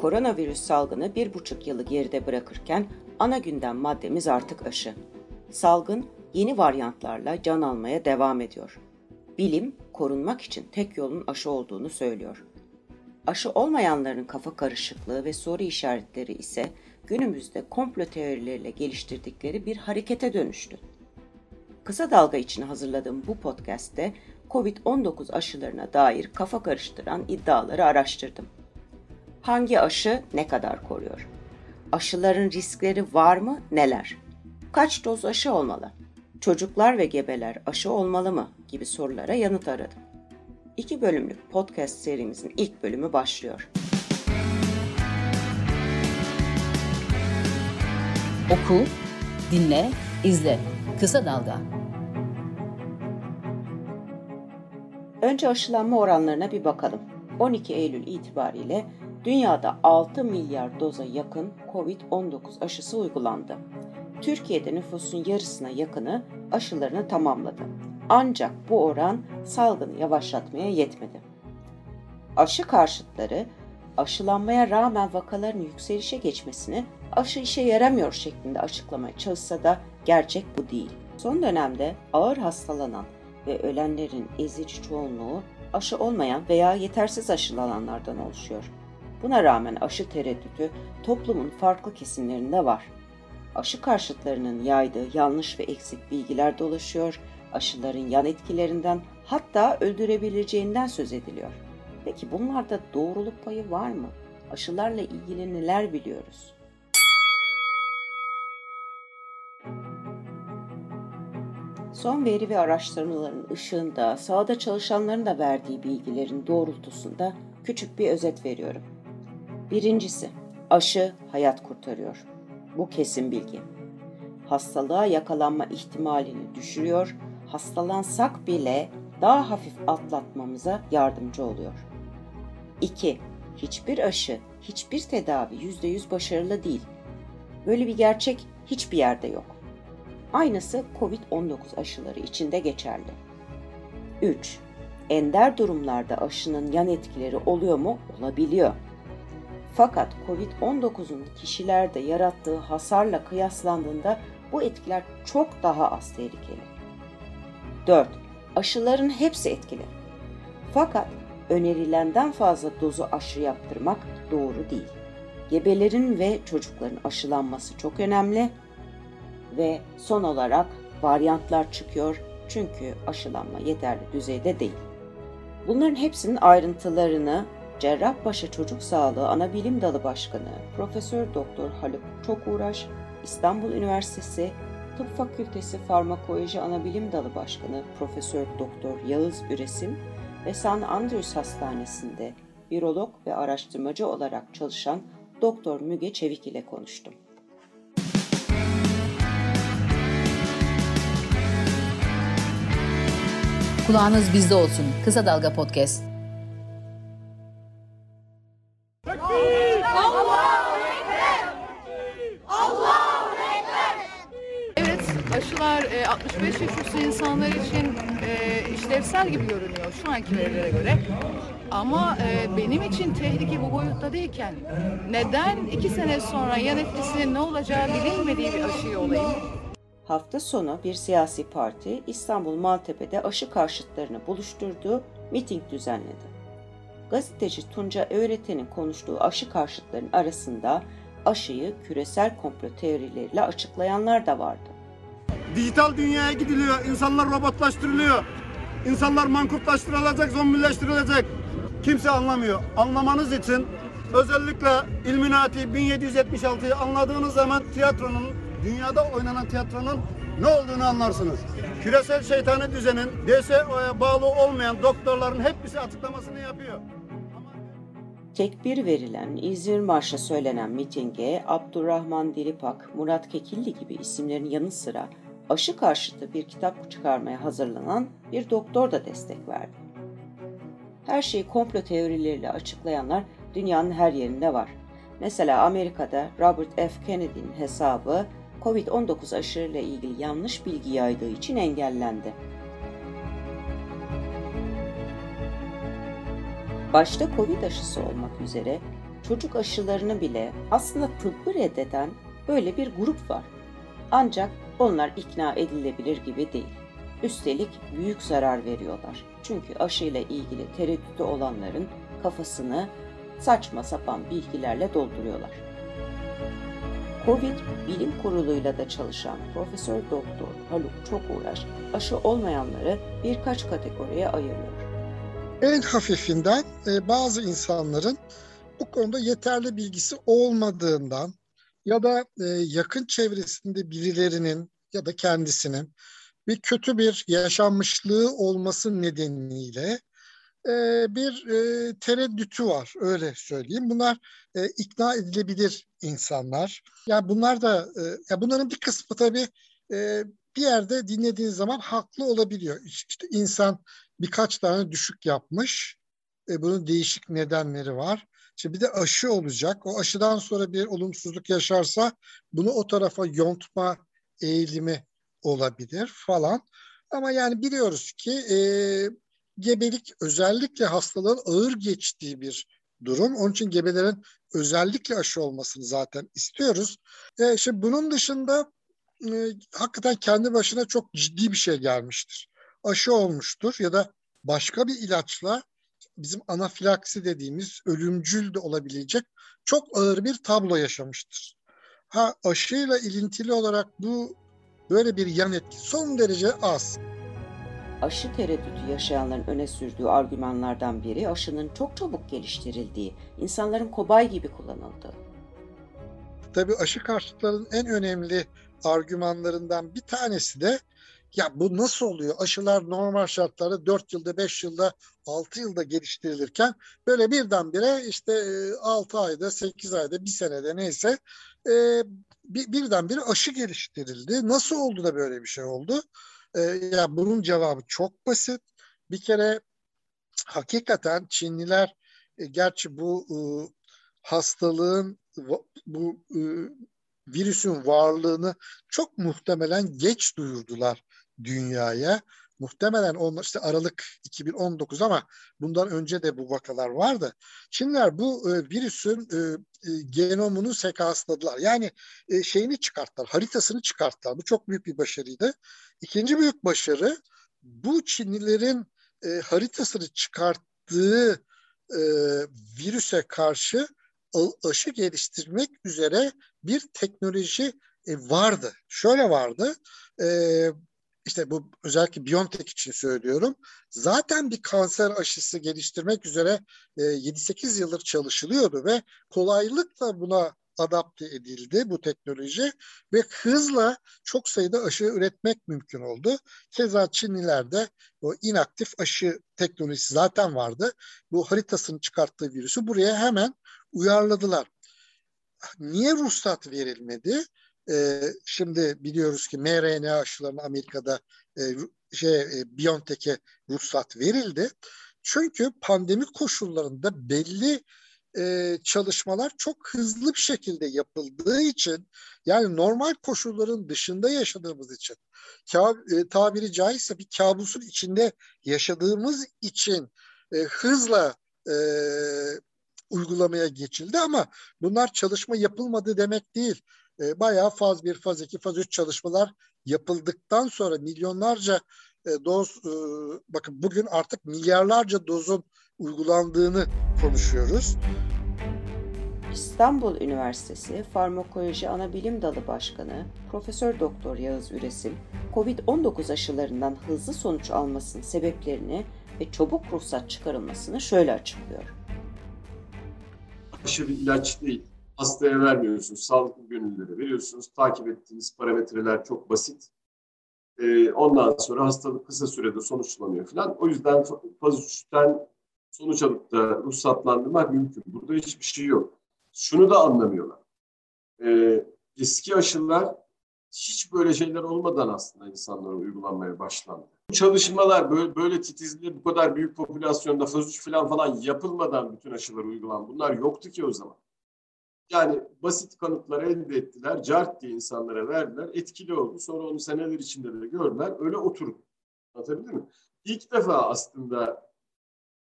Koronavirüs salgını bir buçuk yılı geride bırakırken ana gündem maddemiz artık aşı. Salgın yeni varyantlarla can almaya devam ediyor. Bilim korunmak için tek yolun aşı olduğunu söylüyor. Aşı olmayanların kafa karışıklığı ve soru işaretleri ise günümüzde komplo teorileriyle geliştirdikleri bir harekete dönüştü. Kısa dalga için hazırladığım bu podcast'te COVID-19 aşılarına dair kafa karıştıran iddiaları araştırdım. Hangi aşı ne kadar koruyor? Aşıların riskleri var mı? Neler? Kaç doz aşı olmalı? Çocuklar ve gebeler aşı olmalı mı? gibi sorulara yanıt aradım. İki bölümlük podcast serimizin ilk bölümü başlıyor. Oku, dinle, izle. Kısa Dalga. Önce aşılanma oranlarına bir bakalım. 12 Eylül itibariyle dünyada 6 milyar doza yakın COVID-19 aşısı uygulandı. Türkiye'de nüfusun yarısına yakını aşılarını tamamladı. Ancak bu oran salgını yavaşlatmaya yetmedi. Aşı karşıtları aşılanmaya rağmen vakaların yükselişe geçmesini aşı işe yaramıyor şeklinde açıklamaya çalışsa da gerçek bu değil. Son dönemde ağır hastalanan ve ölenlerin ezici çoğunluğu aşı olmayan veya yetersiz aşılananlardan oluşuyor. Buna rağmen aşı tereddütü toplumun farklı kesimlerinde var. Aşı karşıtlarının yaydığı yanlış ve eksik bilgiler dolaşıyor, aşıların yan etkilerinden hatta öldürebileceğinden söz ediliyor. Peki bunlarda doğruluk payı var mı? Aşılarla ilgili neler biliyoruz? Son veri ve araştırmaların ışığında sahada çalışanların da verdiği bilgilerin doğrultusunda küçük bir özet veriyorum. Birincisi, aşı hayat kurtarıyor. Bu kesin bilgi. Hastalığa yakalanma ihtimalini düşürüyor, hastalansak bile daha hafif atlatmamıza yardımcı oluyor. 2. Hiçbir aşı, hiçbir tedavi %100 başarılı değil. Böyle bir gerçek hiçbir yerde yok. Aynısı COVID-19 aşıları için de geçerli. 3. Ender durumlarda aşının yan etkileri oluyor mu? Olabiliyor. Fakat COVID-19'un kişilerde yarattığı hasarla kıyaslandığında bu etkiler çok daha az tehlikeli. 4. Aşıların hepsi etkili. Fakat önerilenden fazla dozu aşı yaptırmak doğru değil. Gebelerin ve çocukların aşılanması çok önemli ve son olarak varyantlar çıkıyor çünkü aşılanma yeterli düzeyde değil. Bunların hepsinin ayrıntılarını Cerrahpaşa Çocuk Sağlığı Ana Bilim Dalı Başkanı Profesör Doktor Haluk Çokuğraş, İstanbul Üniversitesi Tıp Fakültesi Farmakoloji Anabilim Dalı Başkanı Profesör Doktor Yağız Üresim ve St. Andrews Hastanesi'nde virolog ve araştırmacı olarak çalışan Doktor Müge Çevik ile konuştum. Kulağınız bizde olsun. Kısa Dalga Podcast. Evet, aşılar e, 65 yaş üstü insanlar için e, işlevsel gibi görünüyor şu anki verilere göre. Ama e, benim için tehlike bu boyutta değilken neden iki sene sonra yan etkisinin ne olacağı bilinmediği bir aşıyı olayım? Hafta sonu bir siyasi parti İstanbul Maltepe'de aşı karşıtlarını buluşturduğu miting düzenledi. Gazeteci Tunca Öğreten'in konuştuğu aşı karşıtların arasında aşıyı küresel komplo teorileriyle açıklayanlar da vardı. Dijital dünyaya gidiliyor, insanlar robotlaştırılıyor. İnsanlar mankutlaştırılacak, zombileştirilecek. Kimse anlamıyor. Anlamanız için özellikle Illuminati 1776'yı anladığınız zaman tiyatronun, dünyada oynanan tiyatronun ne olduğunu anlarsınız. Küresel şeytani düzenin DSO'ya bağlı olmayan doktorların hepsi açıklamasını yapıyor. Tekbir verilen İzmir Marşı söylenen mitinge Abdurrahman Dilipak, Murat Kekilli gibi isimlerin yanı sıra aşı karşıtı bir kitap çıkarmaya hazırlanan bir doktor da destek verdi. Her şeyi komplo teorileriyle açıklayanlar dünyanın her yerinde var. Mesela Amerika'da Robert F. Kennedy'nin hesabı COVID-19 aşırıyla ilgili yanlış bilgi yaydığı için engellendi. Başta Covid aşısı olmak üzere çocuk aşılarını bile aslında tıbbı reddeden böyle bir grup var. Ancak onlar ikna edilebilir gibi değil. Üstelik büyük zarar veriyorlar. Çünkü aşıyla ilgili tereddütü olanların kafasını saçma sapan bilgilerle dolduruyorlar. Covid Bilim Kurulu'yla da çalışan Profesör Doktor Haluk Çokuğraş aşı olmayanları birkaç kategoriye ayırıyor. En hafifinden e, bazı insanların bu konuda yeterli bilgisi olmadığından ya da e, yakın çevresinde birilerinin ya da kendisinin bir kötü bir yaşanmışlığı olması nedeniyle e, bir e, tereddütü var öyle söyleyeyim. Bunlar e, ikna edilebilir insanlar. Yani bunlar da e, ya bunların bir kısmı tabii e, bir yerde dinlediğin zaman haklı olabiliyor. İşte insan birkaç tane düşük yapmış. E, bunun değişik nedenleri var. İşte bir de aşı olacak. O aşıdan sonra bir olumsuzluk yaşarsa bunu o tarafa yontma eğilimi olabilir falan. Ama yani biliyoruz ki e, gebelik özellikle hastalığın ağır geçtiği bir durum. Onun için gebelerin özellikle aşı olmasını zaten istiyoruz. E, işte bunun dışında e, hakikaten kendi başına çok ciddi bir şey gelmiştir. Aşı olmuştur ya da başka bir ilaçla bizim anafilaksi dediğimiz ölümcül de olabilecek çok ağır bir tablo yaşamıştır. Ha aşıyla ilintili olarak bu böyle bir yan etki son derece az. Aşı tereddütü yaşayanların öne sürdüğü argümanlardan biri aşının çok çabuk geliştirildiği, insanların kobay gibi kullanıldığı. Tabii aşı karşıtlarının en önemli argümanlarından bir tanesi de ya bu nasıl oluyor? Aşılar normal şartlarda 4 yılda, 5 yılda, 6 yılda geliştirilirken böyle birdenbire işte 6 e, ayda, 8 ayda, bir senede neyse e, birdenbire aşı geliştirildi. Nasıl oldu da böyle bir şey oldu? E, ya bunun cevabı çok basit. Bir kere hakikaten Çinliler gerçi bu hastalığın bu virüsün varlığını çok muhtemelen geç duyurdular dünyaya. Muhtemelen onlar işte Aralık 2019 ama bundan önce de bu vakalar vardı. Çinliler bu e, virüsün e, e, genomunu sekansladılar. Yani e, şeyini çıkarttılar, haritasını çıkarttılar. Bu çok büyük bir başarıydı. İkinci büyük başarı bu Çinlilerin e, haritasını çıkarttığı e, virüse karşı aşı geliştirmek üzere bir teknoloji e, vardı. Şöyle vardı. E, işte bu özellikle Biontech için söylüyorum. Zaten bir kanser aşısı geliştirmek üzere e, 7-8 yıldır çalışılıyordu ve kolaylıkla buna adapte edildi bu teknoloji ve hızla çok sayıda aşı üretmek mümkün oldu. Keza Çinlilerde o inaktif aşı teknolojisi zaten vardı. Bu haritasını çıkarttığı virüsü buraya hemen uyarladılar. Niye ruhsat verilmedi? Ee, şimdi biliyoruz ki mRNA aşılarına Amerika'da e, şey e, BioNTech'e ruhsat verildi. Çünkü pandemi koşullarında belli e, çalışmalar çok hızlı bir şekilde yapıldığı için yani normal koşulların dışında yaşadığımız için e, tabiri caizse bir kabusun içinde yaşadığımız için e, hızla e, uygulamaya geçildi ama bunlar çalışma yapılmadı demek değil. E, bayağı faz 1, faz 2, faz 3 çalışmalar yapıldıktan sonra milyonlarca e, doz, e, bakın bugün artık milyarlarca dozun uygulandığını konuşuyoruz. İstanbul Üniversitesi Farmakoloji Anabilim Dalı Başkanı Profesör Doktor Yağız Üresim, COVID-19 aşılarından hızlı sonuç almasının sebeplerini ve çabuk ruhsat çıkarılmasını şöyle açıklıyor. Aşı bir ilaç değil. Hastaya vermiyorsunuz, sağlıklı gönüllülere veriyorsunuz. Takip ettiğiniz parametreler çok basit. Ee, ondan sonra hastalık kısa sürede sonuçlanıyor falan. O yüzden faz 3'ten sonuç alıp da ruhsatlandırmak mümkün. Burada hiçbir şey yok. Şunu da anlamıyorlar. Ee, eski aşılar hiç böyle şeyler olmadan aslında insanlara uygulanmaya başlandı. Bu çalışmalar böyle, böyle titizli bu kadar büyük popülasyonda faz 3 falan falan yapılmadan bütün aşılar uygulan bunlar yoktu ki o zaman. Yani basit kanıtlar elde ettiler, cart diye insanlara verdiler, etkili oldu. Sonra onu seneler içinde de gördüler, öyle oturup. Anlatabildim mi? İlk defa aslında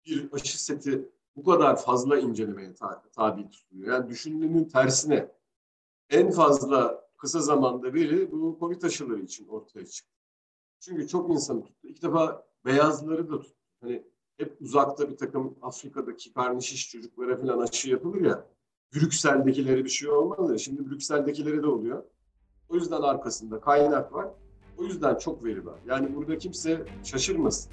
bir aşı seti bu kadar fazla incelemeye tabi tutuluyor. Yani düşündüğünün tersine en fazla kısa zamanda veri bu Covid aşıları için ortaya çıktı. Çünkü çok insanı tuttu. İlk defa beyazları da tuttu. Hani hep uzakta bir takım Afrika'daki karnışiş çocuklara falan aşı yapılır ya. Brüksel'dekilere bir şey olmaz ya. Şimdi Brüksel'dekilere de oluyor. O yüzden arkasında kaynak var. O yüzden çok veri var. Yani burada kimse şaşırmasın.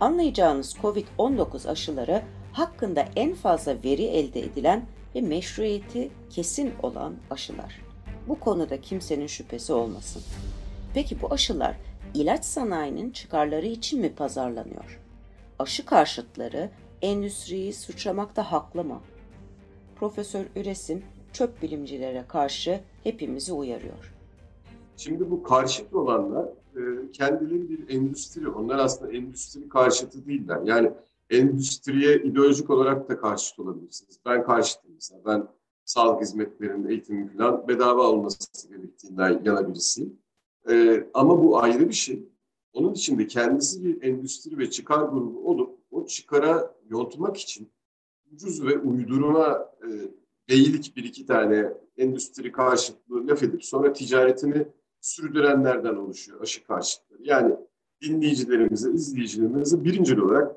Anlayacağınız COVID-19 aşıları hakkında en fazla veri elde edilen ve meşruiyeti kesin olan aşılar. Bu konuda kimsenin şüphesi olmasın. Peki bu aşılar ilaç sanayinin çıkarları için mi pazarlanıyor? Aşı karşıtları endüstriyi suçlamakta haklı mı? Profesör Üresin çöp bilimcilere karşı hepimizi uyarıyor. Şimdi bu karşıt olanlar e, kendileri bir endüstri. Onlar aslında endüstri karşıtı değiller. Yani endüstriye ideolojik olarak da karşıt olabilirsiniz. Ben karşıtım mesela. Ben sağlık hizmetlerinin eğitimi falan bedava olması gerektiğinden yana birisiyim. Ee, ama bu ayrı bir şey. Onun için de kendisi bir endüstri ve çıkar grubu olup o çıkara yontmak için ucuz ve uydurma e, beylik bir iki tane endüstri karşıtlığı laf edip sonra ticaretini sürdürenlerden oluşuyor aşı karşıtları. Yani dinleyicilerimize, izleyicilerimize birinci olarak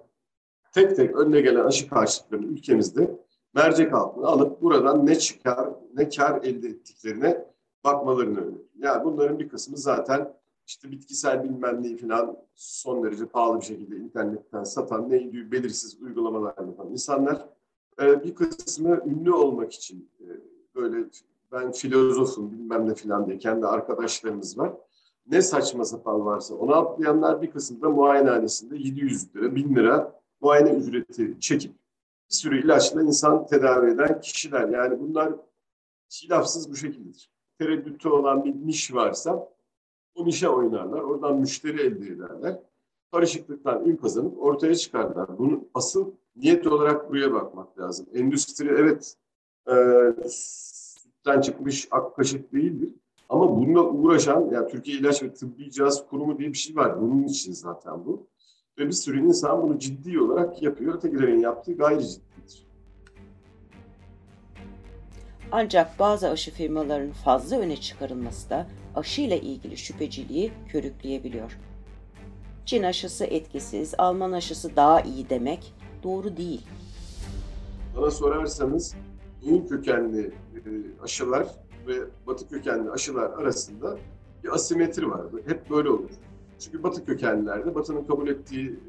tek tek önüne gelen aşı karşıtlarını ülkemizde mercek altına alıp buradan ne çıkar, ne kar elde ettiklerine bakmalarını öneriyorum. Yani bunların bir kısmı zaten işte bitkisel bilmem neyi falan son derece pahalı bir şekilde internetten satan neydi belirsiz uygulamalar yapan insanlar. Ee, bir kısmı ünlü olmak için e, böyle ben filozofum bilmem ne falan diye kendi arkadaşlarımız var. Ne saçma sapan varsa onu atlayanlar bir kısmı da muayenehanesinde 700 lira, 1000 lira muayene ücreti çekip bir sürü ilaçla insan tedavi eden kişiler. Yani bunlar hilafsız bu şekildedir. Tereddütü olan bir niş varsa o nişe oynarlar. Oradan müşteri elde ederler. Karışıklıktan ün kazanıp ortaya çıkarlar. Bunun asıl niyet olarak buraya bakmak lazım. Endüstri evet e, sütten çıkmış ak kaşık değildir. Ama bununla uğraşan, yani Türkiye İlaç ve Tıbbi Cihaz Kurumu diye bir şey var. Bunun için zaten bu. Ve bir sürü insan bunu ciddi olarak yapıyor. Ötekilerin yaptığı gayri ciddidir. Ancak bazı aşı firmalarının fazla öne çıkarılması da aşıyla ilgili şüpheciliği körükleyebiliyor. Çin aşısı etkisiz, Alman aşısı daha iyi demek doğru değil. Bana sorarsanız Doğu kökenli e, aşılar ve Batı kökenli aşılar arasında bir asimetri var. Hep böyle olur. Çünkü Batı kökenlilerde Batı'nın kabul ettiği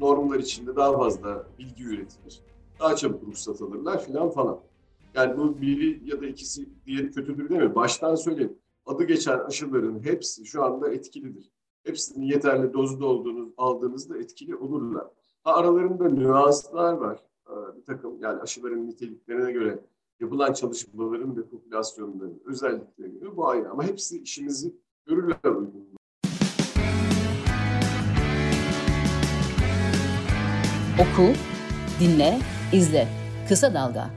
normlar içinde daha fazla bilgi üretilir. Daha çabuk ruhsat alırlar filan falan. Yani bu biri ya da ikisi diğeri kötüdür demiyor. Baştan söyleyeyim. Adı geçen aşıların hepsi şu anda etkilidir. Hepsinin yeterli dozda olduğunuz, aldığınızda etkili olurlar. Ha, aralarında nüanslar var. Bir takım yani aşıların niteliklerine göre yapılan çalışmaların ve popülasyonların özelliklerine göre bu ayrı. Ama hepsi işimizi görürler uygun. Oku, dinle, izle. Kısa Dalga.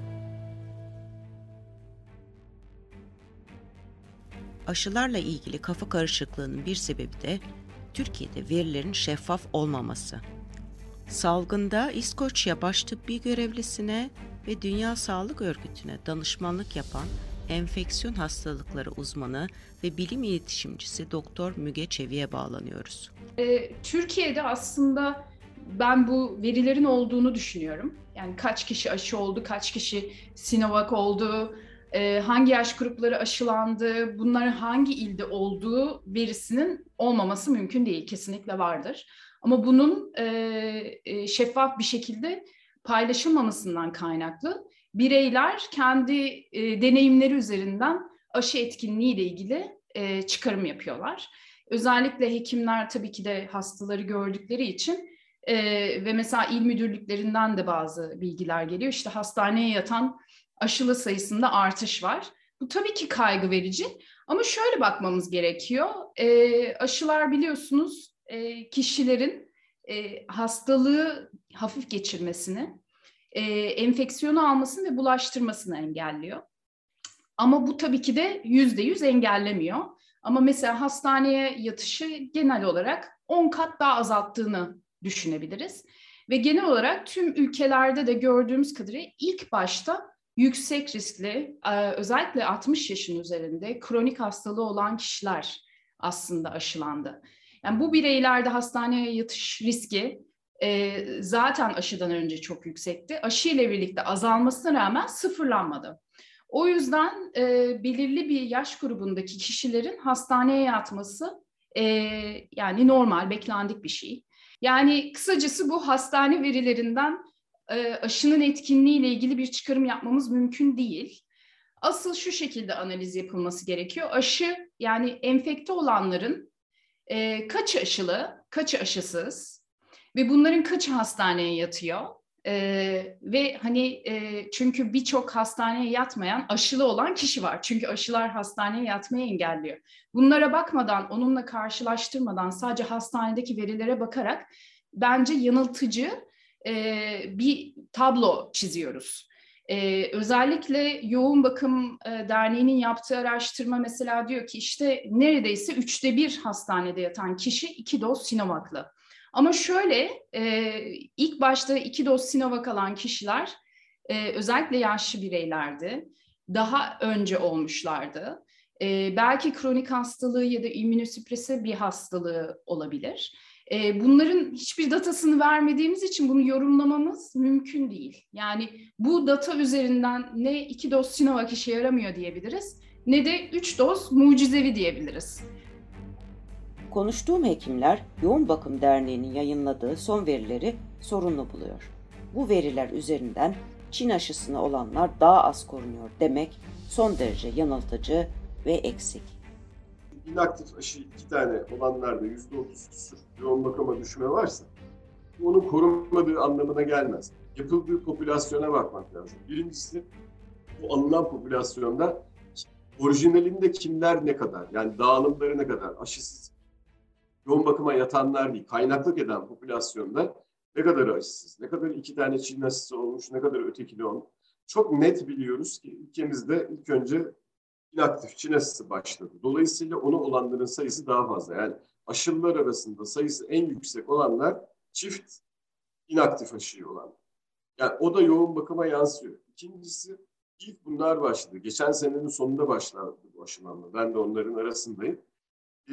Aşılarla ilgili kafa karışıklığının bir sebebi de Türkiye'de verilerin şeffaf olmaması. Salgında İskoçya Baş Tıbbi Görevlisine ve Dünya Sağlık Örgütü'ne danışmanlık yapan enfeksiyon hastalıkları uzmanı ve bilim iletişimcisi Doktor Müge Çevi'ye bağlanıyoruz. Ee, Türkiye'de aslında ben bu verilerin olduğunu düşünüyorum. Yani kaç kişi aşı oldu, kaç kişi Sinovac oldu, e, hangi yaş grupları aşılandı, bunların hangi ilde olduğu verisinin olmaması mümkün değil. Kesinlikle vardır. Ama bunun e, şeffaf bir şekilde paylaşılmamasından kaynaklı bireyler kendi e, deneyimleri üzerinden aşı etkinliği ile ilgili e, çıkarım yapıyorlar. Özellikle hekimler tabii ki de hastaları gördükleri için e, ve mesela il müdürlüklerinden de bazı bilgiler geliyor. İşte hastaneye yatan aşılı sayısında artış var. Bu tabii ki kaygı verici ama şöyle bakmamız gerekiyor. E, aşılar biliyorsunuz e, kişilerin e, hastalığı hafif geçirmesini, e, enfeksiyonu almasını ve bulaştırmasını engelliyor. Ama bu tabii ki de yüzde yüz engellemiyor. Ama mesela hastaneye yatışı genel olarak 10 kat daha azalttığını düşünebiliriz. Ve genel olarak tüm ülkelerde de gördüğümüz kadarıyla ilk başta yüksek riskli, e, özellikle 60 yaşın üzerinde kronik hastalığı olan kişiler aslında aşılandı. Yani bu bireylerde hastaneye yatış riski e, zaten aşıdan önce çok yüksekti. Aşı ile birlikte azalmasına rağmen sıfırlanmadı. O yüzden e, belirli bir yaş grubundaki kişilerin hastaneye yatması e, yani normal, beklendik bir şey. Yani kısacası bu hastane verilerinden e, aşının etkinliği ile ilgili bir çıkarım yapmamız mümkün değil. Asıl şu şekilde analiz yapılması gerekiyor. Aşı yani enfekte olanların e, kaçı aşılı, kaçı aşısız ve bunların kaçı hastaneye yatıyor? Ee, ve hani e, çünkü birçok hastaneye yatmayan aşılı olan kişi var. Çünkü aşılar hastaneye yatmayı engelliyor. Bunlara bakmadan, onunla karşılaştırmadan sadece hastanedeki verilere bakarak bence yanıltıcı e, bir tablo çiziyoruz. Ee, özellikle Yoğun Bakım e, Derneği'nin yaptığı araştırma mesela diyor ki işte neredeyse üçte bir hastanede yatan kişi iki doz Sinovac'lı. Ama şöyle e, ilk başta iki doz Sinovac alan kişiler e, özellikle yaşlı bireylerdi. Daha önce olmuşlardı. E, belki kronik hastalığı ya da immünosüpresi bir hastalığı olabilir. E, bunların hiçbir datasını vermediğimiz için bunu yorumlamamız mümkün değil. Yani bu data üzerinden ne iki doz Sinovac işe yaramıyor diyebiliriz ne de üç doz mucizevi diyebiliriz. Konuştuğum hekimler Yoğun Bakım Derneği'nin yayınladığı son verileri sorunlu buluyor. Bu veriler üzerinden Çin aşısına olanlar daha az korunuyor demek son derece yanıltıcı ve eksik. İnaktif aşı iki tane olanlarda yüzde otuz küsur yoğun bakıma düşme varsa onun korunmadığı anlamına gelmez. Yapıldığı popülasyona bakmak lazım. Birincisi bu alınan popülasyonda orijinalinde kimler ne kadar yani dağılımları ne kadar aşısız yoğun bakıma yatanlar değil, kaynaklık eden popülasyonda ne kadar aşısız, ne kadar iki tane Çin aşısı olmuş, ne kadar ötekili olmuş. Çok net biliyoruz ki ülkemizde ilk önce inaktif Çin aşısı başladı. Dolayısıyla onu olanların sayısı daha fazla. Yani aşılılar arasında sayısı en yüksek olanlar çift inaktif aşıyı olan. Yani o da yoğun bakıma yansıyor. İkincisi ilk bunlar başladı. Geçen senenin sonunda başladı bu aşılanma. Ben de onların arasındayım. Ee,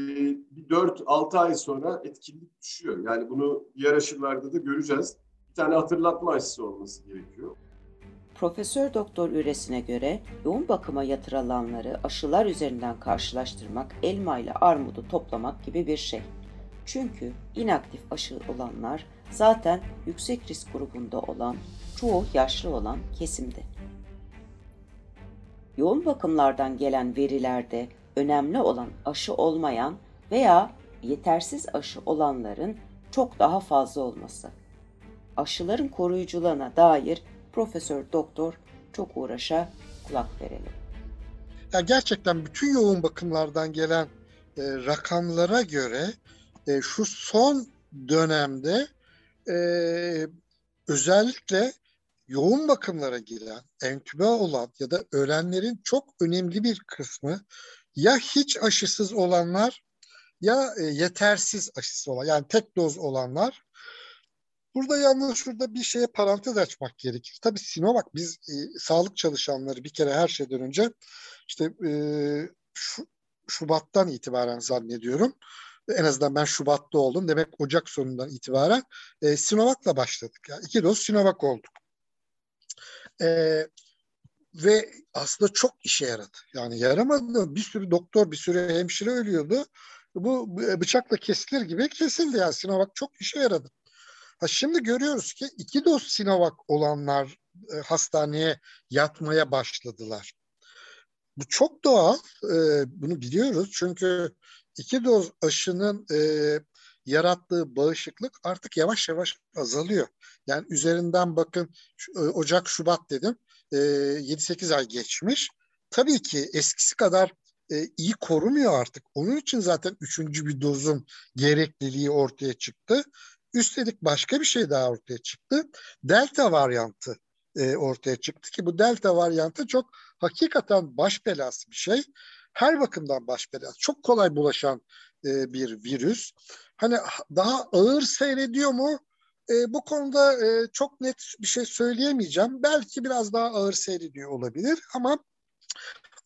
bir 4-6 ay sonra etkinlik düşüyor. Yani bunu diğer aşılarda da göreceğiz. Bir tane hatırlatma aşısı olması gerekiyor. Profesör Doktor Üresine göre yoğun bakıma yatırılanları aşılar üzerinden karşılaştırmak elma ile armudu toplamak gibi bir şey. Çünkü inaktif aşı olanlar zaten yüksek risk grubunda olan, çoğu yaşlı olan kesimde. Yoğun bakımlardan gelen verilerde önemli olan aşı olmayan veya yetersiz aşı olanların çok daha fazla olması. Aşıların koruyuculuğuna dair Profesör Doktor çok uğraşa kulak verelim. Ya gerçekten bütün yoğun bakımlardan gelen e, rakamlara göre e, şu son dönemde e, özellikle yoğun bakımlara giren, entübe olan ya da ölenlerin çok önemli bir kısmı ya hiç aşısız olanlar ya e, yetersiz aşısı olan yani tek doz olanlar. Burada yalnız şurada bir şeye parantez açmak gerekir. Tabii Sinovac biz e, sağlık çalışanları bir kere her şeyden önce işte e, şu, Şubat'tan itibaren zannediyorum. En azından ben Şubat'ta oldum. Demek Ocak sonundan itibaren e, Sinovac'la başladık. Yani iki doz Sinovac olduk. E, ve aslında çok işe yaradı. Yani yaramadı. Bir sürü doktor, bir sürü hemşire ölüyordu. Bu bıçakla kesilir gibi kesildi. Yani Sinovac çok işe yaradı. Ha şimdi görüyoruz ki iki doz Sinovac olanlar e, hastaneye yatmaya başladılar. Bu çok doğal. E, bunu biliyoruz. Çünkü iki doz aşının e, yarattığı bağışıklık artık yavaş yavaş azalıyor. Yani üzerinden bakın e, Ocak, Şubat dedim. 7-8 ay geçmiş. Tabii ki eskisi kadar iyi korumuyor artık. Onun için zaten üçüncü bir dozun gerekliliği ortaya çıktı. Üstelik başka bir şey daha ortaya çıktı. Delta varyantı ortaya çıktı ki bu delta varyantı çok hakikaten baş belası bir şey. Her bakımdan baş belası. Çok kolay bulaşan bir virüs. Hani daha ağır seyrediyor mu? E, bu konuda e, çok net bir şey söyleyemeyeceğim. Belki biraz daha ağır seyrediyor olabilir ama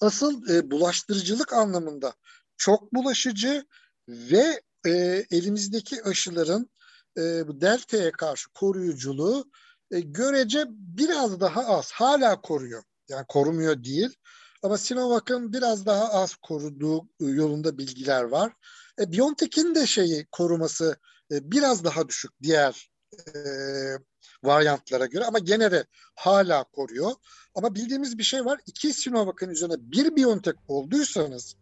asıl e, bulaştırıcılık anlamında çok bulaşıcı ve e, elimizdeki aşıların e, delta'ya karşı koruyuculuğu e, görece biraz daha az. Hala koruyor. Yani korumuyor değil. Ama Sinovac'ın biraz daha az koruduğu yolunda bilgiler var. E, BioNTech'in de şeyi koruması e, biraz daha düşük diğer e, varyantlara göre ama gene de hala koruyor. Ama bildiğimiz bir şey var. İki Sinovac'ın üzerine bir BioNTech olduysanız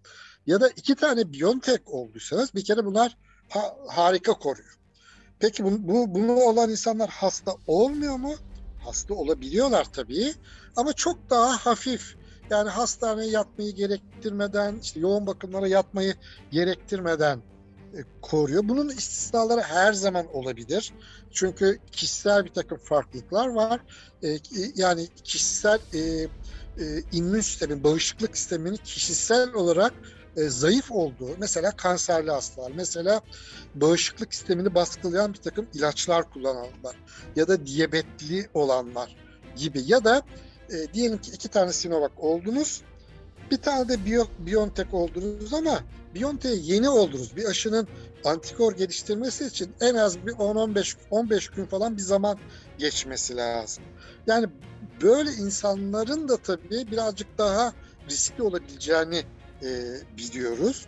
ya da iki tane BioNTech olduysanız bir kere bunlar ha, harika koruyor. Peki bu, bu, bunu olan insanlar hasta olmuyor mu? Hasta olabiliyorlar tabii ama çok daha hafif. Yani hastaneye yatmayı gerektirmeden, işte yoğun bakımlara yatmayı gerektirmeden e, koruyor. Bunun istisnaları her zaman olabilir. Çünkü kişisel bir takım farklılıklar var. E, yani kişisel e, immün sistemin, bağışıklık sisteminin kişisel olarak e, zayıf olduğu, mesela kanserli hastalar, mesela bağışıklık sistemini baskılayan bir takım ilaçlar kullananlar ya da diyabetli olanlar gibi ya da e, diyelim ki iki tane Sinovac oldunuz, bir tane de Bio, BioNTech oldunuz ama BioNTech'e yeni oldunuz. Bir aşının antikor geliştirmesi için en az bir 10-15 15 gün falan bir zaman geçmesi lazım. Yani böyle insanların da tabii birazcık daha riskli olabileceğini e, biliyoruz.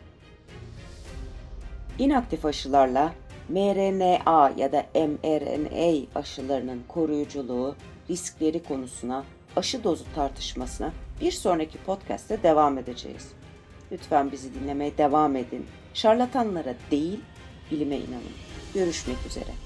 İnaktif aşılarla mRNA ya da mRNA aşılarının koruyuculuğu, riskleri konusuna, aşı dozu tartışmasına bir sonraki podcast'te devam edeceğiz. Lütfen bizi dinlemeye devam edin. Şarlatanlara değil, bilime inanın. Görüşmek üzere.